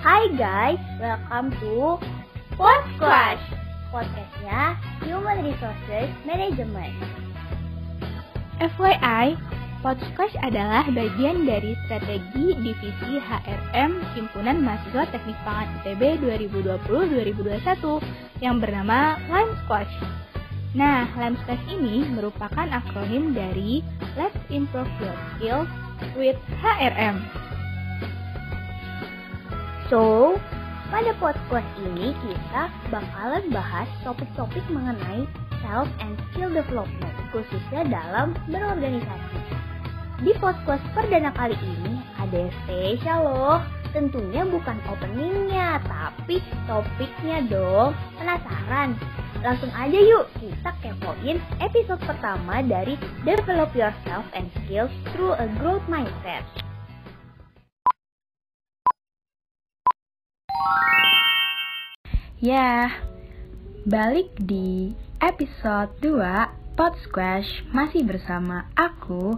Hai guys, welcome to Podcast Podcastnya Human Resources Management. FYI, Podcast adalah bagian dari strategi divisi HRM Himpunan Mahasiswa Teknik Pangan ITB 2020-2021 yang bernama Lime Squash. Nah, Lime Squash ini merupakan akronim dari Let's Improve Your Skills with HRM. So, pada podcast ini kita bakalan bahas topik-topik mengenai self and skill development, khususnya dalam berorganisasi. Di podcast perdana kali ini ada yang spesial loh. Tentunya bukan openingnya, tapi topiknya dong. Penasaran? Langsung aja yuk kita kepoin episode pertama dari Develop Yourself and Skills Through a Growth Mindset. Ya, balik di episode 2 Pod Squash masih bersama aku,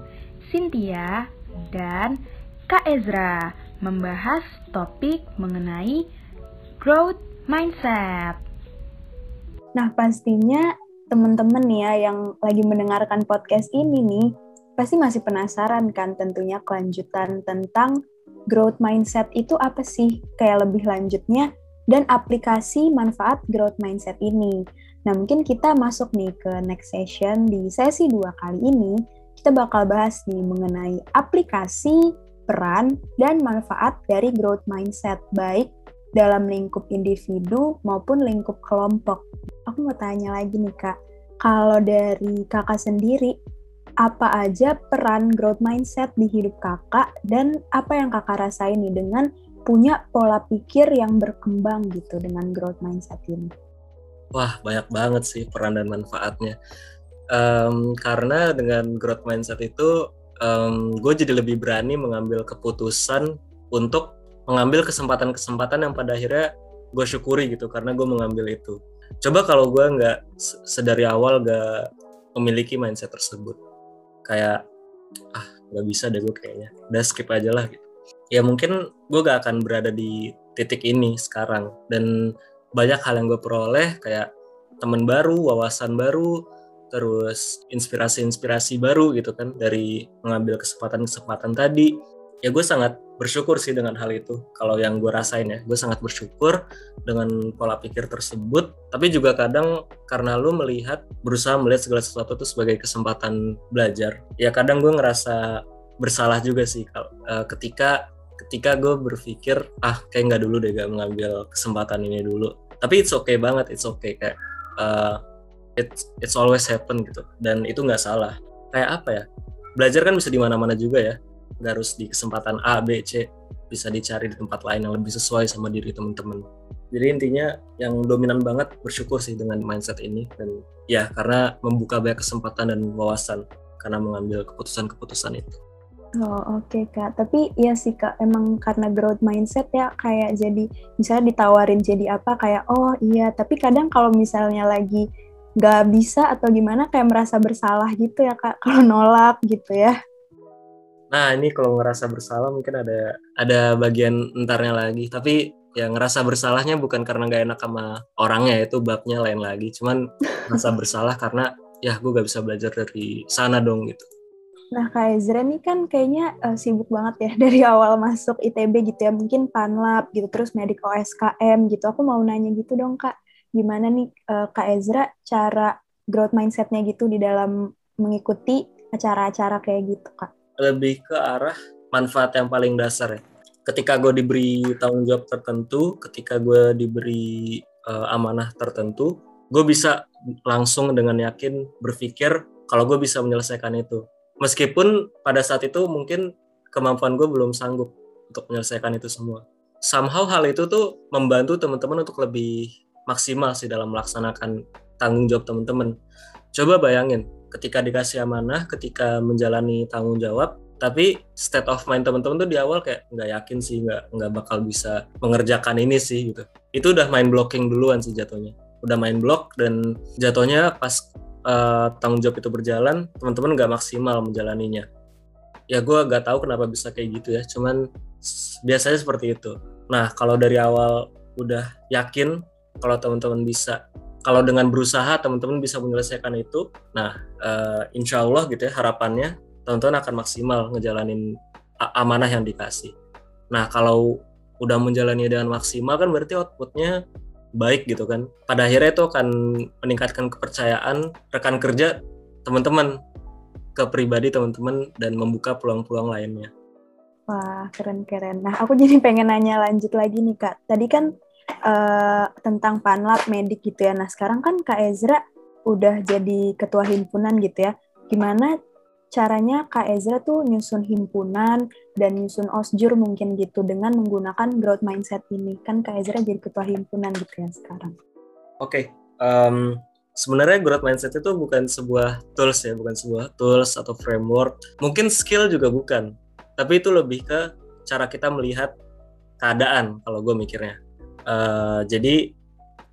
Cynthia, dan Kak Ezra membahas topik mengenai growth mindset. Nah, pastinya teman-teman ya yang lagi mendengarkan podcast ini nih, pasti masih penasaran kan tentunya kelanjutan tentang growth mindset itu apa sih? Kayak lebih lanjutnya dan aplikasi manfaat growth mindset ini. Nah, mungkin kita masuk nih ke next session di sesi dua kali ini, kita bakal bahas nih mengenai aplikasi, peran, dan manfaat dari growth mindset, baik dalam lingkup individu maupun lingkup kelompok. Aku mau tanya lagi nih Kak, kalau dari kakak sendiri, apa aja peran growth mindset di hidup kakak dan apa yang kakak rasain nih dengan punya pola pikir yang berkembang gitu dengan growth mindset ini? Wah, banyak banget sih peran dan manfaatnya. Um, karena dengan growth mindset itu, um, gue jadi lebih berani mengambil keputusan untuk mengambil kesempatan-kesempatan yang pada akhirnya gue syukuri gitu, karena gue mengambil itu. Coba kalau gue nggak sedari awal gak memiliki mindset tersebut, kayak ah nggak bisa deh gue kayaknya, udah skip aja lah gitu ya mungkin gue gak akan berada di titik ini sekarang dan banyak hal yang gue peroleh kayak teman baru, wawasan baru, terus inspirasi-inspirasi baru gitu kan dari mengambil kesempatan-kesempatan tadi. Ya gue sangat bersyukur sih dengan hal itu. Kalau yang gue rasain ya, gue sangat bersyukur dengan pola pikir tersebut. Tapi juga kadang karena lu melihat, berusaha melihat segala sesuatu itu sebagai kesempatan belajar. Ya kadang gue ngerasa bersalah juga sih kalau uh, ketika ketika gue berpikir ah kayak nggak dulu deh gak mengambil kesempatan ini dulu. Tapi it's okay banget it's okay kayak uh, it's it's always happen gitu. Dan itu nggak salah. Kayak apa ya? Belajar kan bisa di mana-mana juga ya. Nggak harus di kesempatan A B C. Bisa dicari di tempat lain yang lebih sesuai sama diri teman-teman jadi intinya yang dominan banget bersyukur sih dengan mindset ini. Dan ya karena membuka banyak kesempatan dan wawasan karena mengambil keputusan-keputusan itu. Oh oke okay, kak, tapi ya sih kak emang karena growth mindset ya kayak jadi misalnya ditawarin jadi apa kayak oh iya. Tapi kadang kalau misalnya lagi nggak bisa atau gimana kayak merasa bersalah gitu ya kak kalau nolak gitu ya. Nah ini kalau ngerasa bersalah mungkin ada ada bagian entarnya lagi. Tapi ya ngerasa bersalahnya bukan karena nggak enak sama orangnya itu babnya lain lagi. Cuman ngerasa bersalah karena ya gue gak bisa belajar dari sana dong gitu Nah, Kak Ezra ini kan kayaknya uh, sibuk banget ya dari awal masuk ITB gitu ya, mungkin Panlab gitu, terus Medik OSKM gitu. Aku mau nanya gitu dong Kak, gimana nih uh, Kak Ezra cara growth mindsetnya gitu di dalam mengikuti acara-acara kayak gitu Kak? Lebih ke arah manfaat yang paling dasar ya. Ketika gue diberi tanggung jawab tertentu, ketika gue diberi uh, amanah tertentu, gue bisa langsung dengan yakin berpikir kalau gue bisa menyelesaikan itu meskipun pada saat itu mungkin kemampuan gue belum sanggup untuk menyelesaikan itu semua. Somehow hal itu tuh membantu teman-teman untuk lebih maksimal sih dalam melaksanakan tanggung jawab teman-teman. Coba bayangin, ketika dikasih amanah, ketika menjalani tanggung jawab, tapi state of mind teman-teman tuh di awal kayak nggak yakin sih, nggak nggak bakal bisa mengerjakan ini sih gitu. Itu udah main blocking duluan sih jatuhnya. Udah main block dan jatuhnya pas uh, tanggung jawab itu berjalan teman-teman nggak maksimal menjalaninya ya gue gak tahu kenapa bisa kayak gitu ya cuman biasanya seperti itu Nah, kalau dari awal udah yakin kalau teman-teman bisa, kalau dengan berusaha teman-teman bisa menyelesaikan itu, nah uh, insya Allah gitu ya harapannya teman-teman akan maksimal ngejalanin amanah yang dikasih. Nah, kalau udah menjalani dengan maksimal kan berarti outputnya baik gitu kan. Pada akhirnya itu akan meningkatkan kepercayaan rekan kerja teman-teman ke pribadi teman-teman dan membuka peluang-peluang lainnya. Wah, keren-keren. Nah, aku jadi pengen nanya lanjut lagi nih, Kak. Tadi kan uh, tentang panlab medik gitu ya. Nah, sekarang kan Kak Ezra udah jadi ketua himpunan gitu ya. Gimana caranya Kak Ezra tuh nyusun himpunan dan nyusun osjur mungkin gitu dengan menggunakan growth mindset ini? Kan Kak Ezra jadi ketua himpunan gitu ya sekarang. Oke, okay. um, sebenarnya growth mindset itu bukan sebuah tools ya, bukan sebuah tools atau framework. Mungkin skill juga bukan tapi itu lebih ke cara kita melihat keadaan kalau gue mikirnya uh, jadi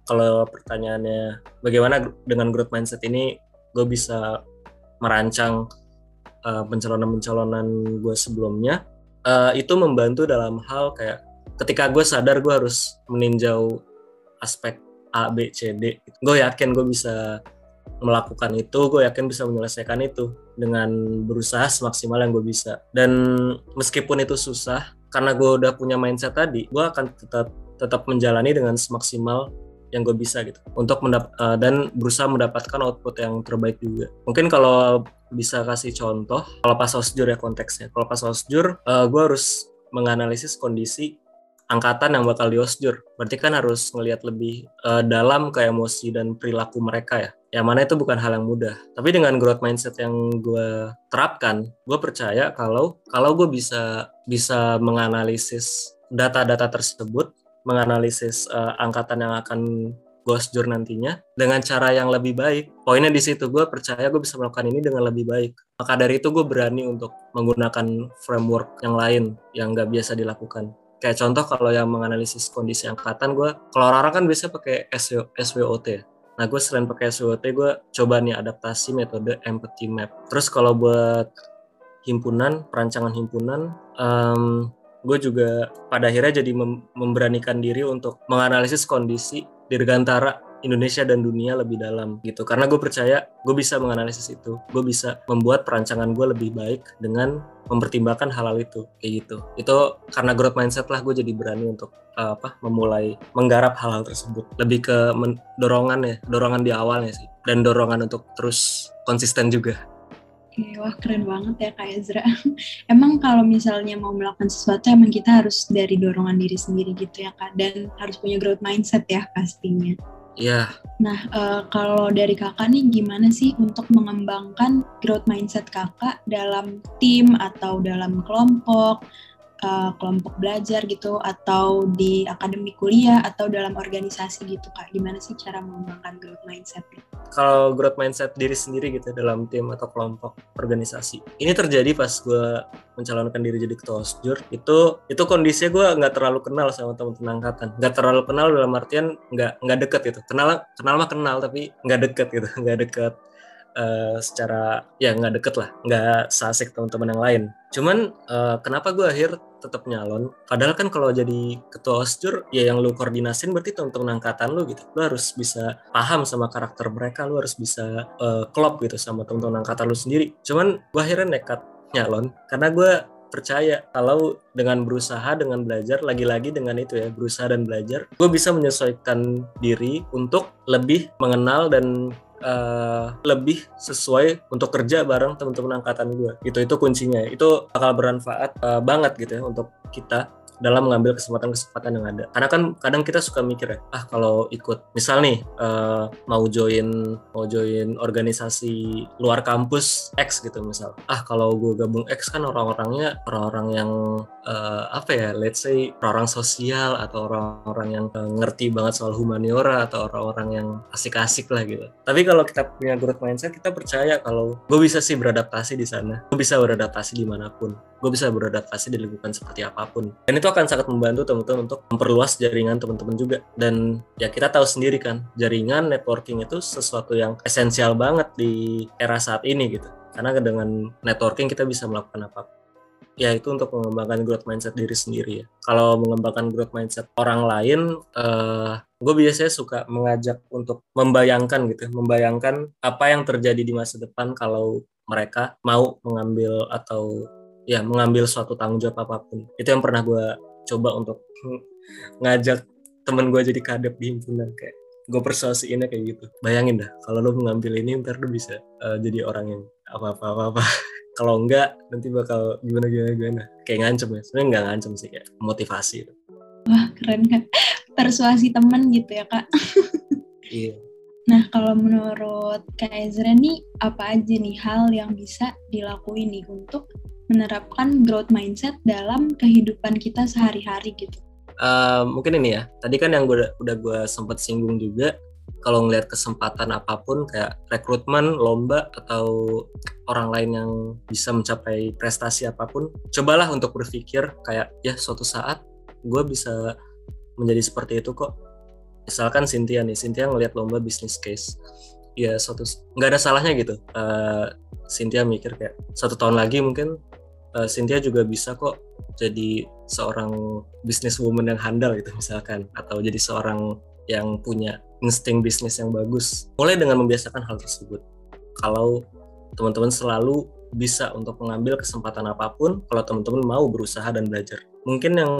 kalau pertanyaannya bagaimana dengan growth mindset ini gue bisa merancang uh, pencalonan-pencalonan gue sebelumnya uh, itu membantu dalam hal kayak ketika gue sadar gue harus meninjau aspek A, B, C, D. Gue yakin gue bisa melakukan itu gue yakin bisa menyelesaikan itu dengan berusaha semaksimal yang gue bisa. Dan meskipun itu susah karena gue udah punya mindset tadi gue akan tetap tetap menjalani dengan semaksimal yang gue bisa gitu untuk mendap uh, dan berusaha mendapatkan output yang terbaik juga mungkin kalau bisa kasih contoh kalau pas osjur ya konteksnya kalau pas osjur uh, gue harus menganalisis kondisi angkatan yang bakal diosjur. Berarti kan harus ngelihat lebih uh, dalam ke emosi dan perilaku mereka ya. Yang mana itu bukan hal yang mudah. Tapi dengan growth mindset yang gue terapkan, gue percaya kalau kalau gue bisa bisa menganalisis data-data tersebut, menganalisis uh, angkatan yang akan osjur nantinya dengan cara yang lebih baik. Poinnya di situ gue percaya gue bisa melakukan ini dengan lebih baik. Maka dari itu gue berani untuk menggunakan framework yang lain yang gak biasa dilakukan kayak contoh kalau yang menganalisis kondisi angkatan gue kalau orang-orang kan biasa pakai SWOT ya nah gue selain pakai SWOT gue coba nih adaptasi metode empathy map terus kalau buat himpunan perancangan himpunan um, gue juga pada akhirnya jadi mem memberanikan diri untuk menganalisis kondisi dirgantara Indonesia dan dunia lebih dalam gitu. Karena gue percaya gue bisa menganalisis itu. Gue bisa membuat perancangan gue lebih baik dengan mempertimbangkan hal-hal itu kayak gitu. Itu karena growth mindset lah gue jadi berani untuk uh, apa memulai menggarap hal-hal tersebut. Lebih ke dorongan ya dorongan di awalnya sih. Dan dorongan untuk terus konsisten juga Oke, wah keren banget ya Kak Ezra. Emang kalau misalnya mau melakukan sesuatu emang kita harus dari dorongan diri sendiri gitu ya Kak. Dan harus punya growth mindset ya pastinya. Iya. Nah, uh, kalau dari kakak nih gimana sih untuk mengembangkan growth mindset kakak dalam tim atau dalam kelompok uh, kelompok belajar gitu atau di akademi kuliah atau dalam organisasi gitu kak. Gimana sih cara mengembangkan growth mindset? Kalau growth mindset diri sendiri gitu dalam tim atau kelompok organisasi. Ini terjadi pas gue mencalonkan diri jadi ketua osjur itu itu kondisinya gue nggak terlalu kenal sama teman-teman angkatan. Nggak terlalu kenal dalam artian nggak nggak deket gitu. Kenal kenal mah kenal tapi nggak deket gitu. Nggak deket uh, secara ya nggak deket lah nggak seasik teman-teman yang lain. Cuman uh, kenapa gue akhir tetap nyalon? Padahal kan kalau jadi ketua osjur ya yang lu koordinasin berarti teman-teman angkatan lu gitu. Lu harus bisa paham sama karakter mereka lu harus bisa uh, klop gitu sama teman-teman angkatan lu sendiri. Cuman gue akhirnya nekat nyalon karena gue percaya kalau dengan berusaha dengan belajar lagi-lagi dengan itu ya berusaha dan belajar gue bisa menyesuaikan diri untuk lebih mengenal dan uh, lebih sesuai untuk kerja bareng teman-teman angkatan gue gitu itu kuncinya. Itu bakal bermanfaat uh, banget gitu ya untuk kita dalam mengambil kesempatan-kesempatan yang ada. Karena kan kadang kita suka mikir ya, ah kalau ikut misal nih uh, mau join mau join organisasi luar kampus X gitu misal. Ah kalau gue gabung X kan orang-orangnya orang-orang yang uh, apa ya, let's say orang-orang sosial atau orang-orang yang uh, ngerti banget soal humaniora atau orang-orang yang asik-asik lah gitu. Tapi kalau kita punya growth mindset, kita percaya kalau gue bisa sih beradaptasi di sana, gue bisa beradaptasi di mana pun, gue bisa beradaptasi di lingkungan seperti apa pun. Dan itu akan sangat membantu teman-teman untuk memperluas jaringan teman-teman juga. Dan ya kita tahu sendiri kan jaringan networking itu sesuatu yang esensial banget di era saat ini gitu. Karena dengan networking kita bisa melakukan apa ya itu untuk mengembangkan growth mindset diri sendiri ya. Kalau mengembangkan growth mindset orang lain, uh, gue biasanya suka mengajak untuk membayangkan gitu, membayangkan apa yang terjadi di masa depan kalau mereka mau mengambil atau ya mengambil suatu tanggung jawab apa pun. Itu yang pernah gue coba untuk ngajak temen gue jadi kadep di himpunan kayak gue persuasiinnya kayak gitu. Bayangin dah kalau lo mengambil ini ntar lo bisa uh, jadi orang yang apa apa apa, apa. kalau enggak nanti bakal gimana gimana gimana. Kayak ngancem ya sebenarnya nggak ngancem sih kayak motivasi wah keren kan? Persuasi teman gitu ya kak. Iya. Nah, kalau menurut Kak Ezra nih, apa aja nih hal yang bisa dilakuin nih untuk menerapkan growth mindset dalam kehidupan kita sehari-hari gitu? Uh, mungkin ini ya, tadi kan yang gua, udah gue sempat singgung juga, kalau ngelihat kesempatan apa pun kayak rekrutmen, lomba, atau orang lain yang bisa mencapai prestasi apa pun, cobalah untuk berpikir kayak, ya suatu saat gue bisa menjadi seperti itu kok. Misalkan Cynthia nih Cynthia ngelihat lomba bisnis case. Ya suatu nggak ada salahnya gitu uh, Cynthia mikir kayak satu tahun lagi mungkin uh, Cynthia juga bisa kok jadi seorang business woman yang handal gitu misalkan. Atau jadi seorang yang punya insting bisnis yang bagus. Mulai dengan membiasakan hal tersebut. Kalau teman-teman selalu bisa untuk mengambil kesempatan apa pun kalau teman-teman mau berusaha dan belajar. Mungkin yang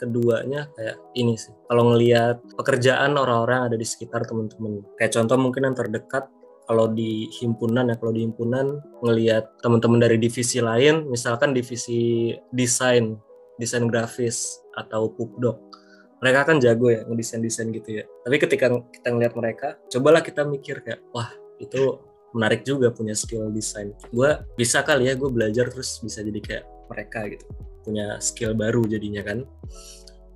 keduanya kayak ini sih. Kalau ngelihat pekerjaan orang-orang ada di sekitar teman-teman. Kayak contoh mungkin yang terdekat kalau di himpunan ya kalau di himpunan ngelihat teman-teman dari divisi lain misalkan divisi desain desain grafis atau pupdok mereka kan jago ya ngedesain desain gitu ya. Tapi ketika kita ngelihat mereka cobalah kita mikir kayak wah itu menarik juga punya skill desain. Gue bisa kali ya gue belajar terus bisa jadi kayak mereka gitu punya skill baru jadinya kan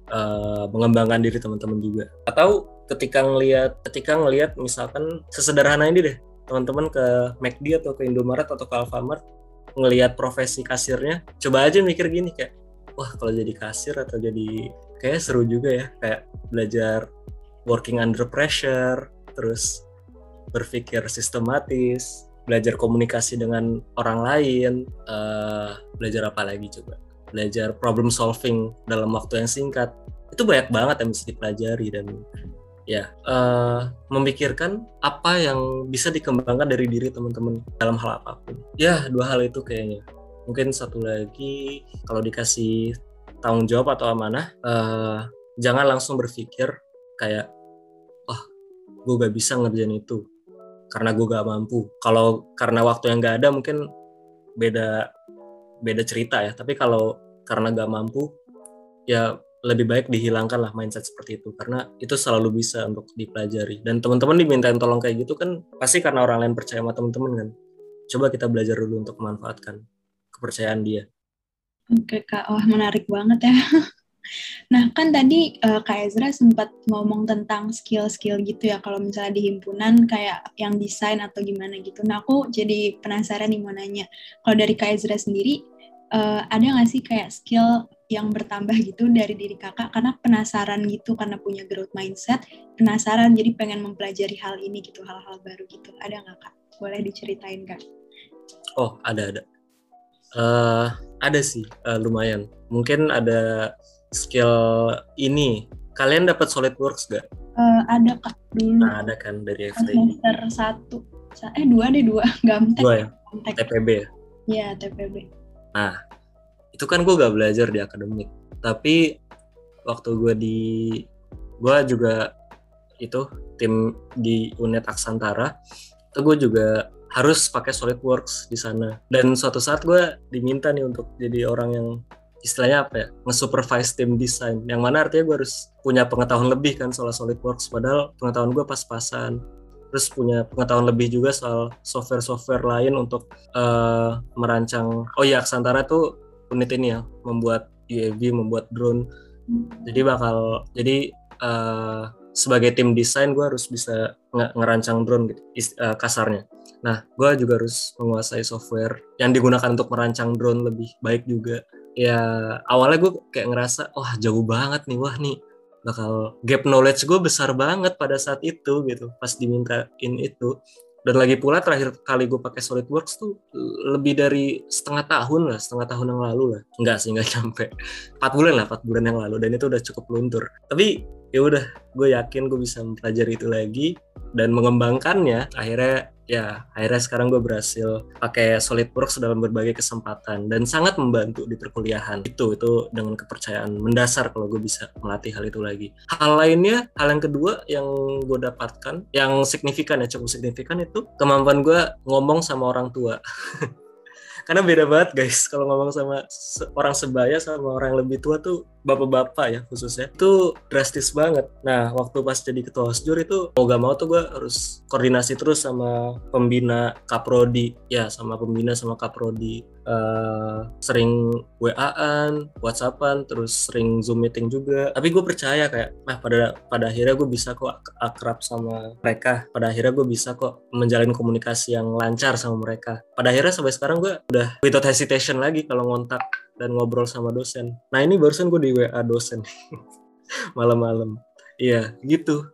uh, mengembangkan diri teman-teman juga. Atau ketika ngelihat ketika ngelihat misalkan sesederhana ini deh teman-teman ke McD atau ke Indomaret atau ke Alfamart ngelihat profesi kasirnya coba aja mikir gini kayak wah kalau jadi kasir atau jadi kayak seru juga ya kayak belajar working under pressure terus berpikir sistematis belajar komunikasi dengan orang lain uh, belajar apa lagi coba? Belajar problem solving dalam waktu yang singkat. Itu banyak banget yang bisa dipelajari dan ya uh, memikirkan apa yang bisa dikembangkan dari diri teman-teman dalam hal apa pun. Ya dua hal itu kayaknya. Mungkin satu lagi kalau dikasih tanggung jawab atau amanah uh, jangan langsung berpikir kayak wah gue gak bisa ngerjain itu karena gue gak mampu. Kalau karena waktu yang gak ada mungkin beda beda cerita ya. Tapi kalau karena gak mampu ya lebih baik dihilangkan lah mindset seperti itu. Karena itu selalu bisa untuk dipelajari. Dan teman-teman dimintain tolong kayak gitu kan pasti karena orang lain percaya sama teman-teman kan. Coba kita belajar dulu untuk memanfaatkan kepercayaan dia. Oke kak. Wah menarik banget ya. Nah kan tadi uh, kak Ezra sempat ngomong tentang skill-skill gitu ya. Kalau misalnya di himpunan kayak yang desain atau gimana gitu. Nah aku jadi penasaran nih mau nanya. Kalau dari kak Ezra sendiri uh, ada nggak sih kayak skill yang bertambah gitu dari diri kakak karena penasaran gitu karena punya growth mindset penasaran jadi pengen mempelajari hal ini gitu hal-hal baru gitu. Ada nggak kak? Boleh diceritain kak oh ada ada. Uh, ada sih. Uh, lumayan. Mungkin ada skill ini. Kalian dapat SolidWorks gak? Uh, ada kak dulu. Nah, ada kan dari FTI semester satu. Eh dua deh dua. Gamtek dua ya? TPB ya? Iya TPB Nah, itu kan gue gak belajar di akademik. Tapi waktu gue di, gue juga itu tim di unit Aksantara, itu gue juga harus pakai SolidWorks di sana. Dan suatu saat gue diminta nih untuk jadi orang yang istilahnya apa ya, nge-supervise tim desain. Yang mana artinya gue harus punya pengetahuan lebih kan soal SolidWorks. Padahal pengetahuan gue pas-pasan terus punya pengetahuan lebih juga soal software-software lain untuk uh, merancang oh iya Aksantara tuh unit ini ya membuat UAV membuat drone. Jadi bakal jadi uh, sebagai tim desain gue harus bisa ng ngerancang drone gitu uh, kasarnya. Nah gue juga harus menguasai software yang digunakan untuk merancang drone lebih baik juga. Ya awalnya gue kayak ngerasa wah jauh banget nih wah nih. Bakal gap knowledge gue besar banget pada saat itu gitu pas dimintain itu dan lagi pula terakhir kali gue pakai SolidWorks tuh lebih dari setengah tahun lah setengah tahun yang lalu lah. Enggak sih nggak sampai empat bulan lah empat bulan yang lalu. Dan itu udah cukup luntur. Tapi ya udah gue yakin gue bisa mempelajari itu lagi dan mengembangkannya. Akhirnya ya akhirnya sekarang gue berhasil pakai SolidWorks dalam berbagai kesempatan dan sangat membantu di perkuliahan. Itu itu dengan kepercayaan mendasar kalau gue bisa melatih hal itu lagi. Hal lainnya hal yang kedua yang gue dapatkan yang signifikan ya cukup signifikan itu kemampuan gue ngomong sama orang tua karena beda banget guys. Kalau ngomong sama orang sebaya sama orang yang lebih tua tuh bapak-bapak ya khususnya itu drastis banget. Nah waktu pas jadi ketua osjur itu mau gak mau tuh gue harus koordinasi terus sama pembina kaprodi ya sama pembina sama kaprodi uh, sering WA-an, WhatsAppan, terus sering Zoom meeting juga. Tapi gue percaya kayak, nah pada pada akhirnya gue bisa kok akrab sama mereka. Pada akhirnya gue bisa kok menjalin komunikasi yang lancar sama mereka. Pada akhirnya sampai sekarang gue udah without hesitation lagi kalau ngontak dan ngobrol sama dosen. Nah ini barusan gue di WA dosen malam-malam. Iya gitu.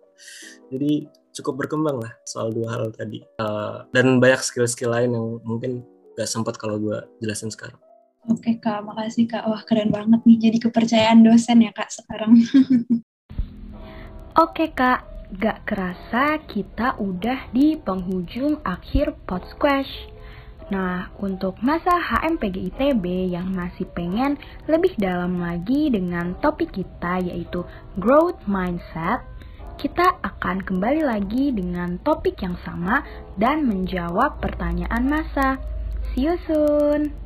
Jadi cukup berkembang lah soal dua hal tadi. Uh, dan banyak skill-skill lain yang mungkin gak sempat kalau gue jelasin sekarang. Oke kak, makasih kak. Wah keren banget nih jadi kepercayaan dosen ya kak sekarang. Oke kak, gak kerasa kita udah di penghujung akhir Pod Squash. Nah, untuk masa HMPG ITB yang masih pengen lebih dalam lagi dengan topik kita yaitu growth mindset, kita akan kembali lagi dengan topik yang sama dan menjawab pertanyaan masa. See you soon!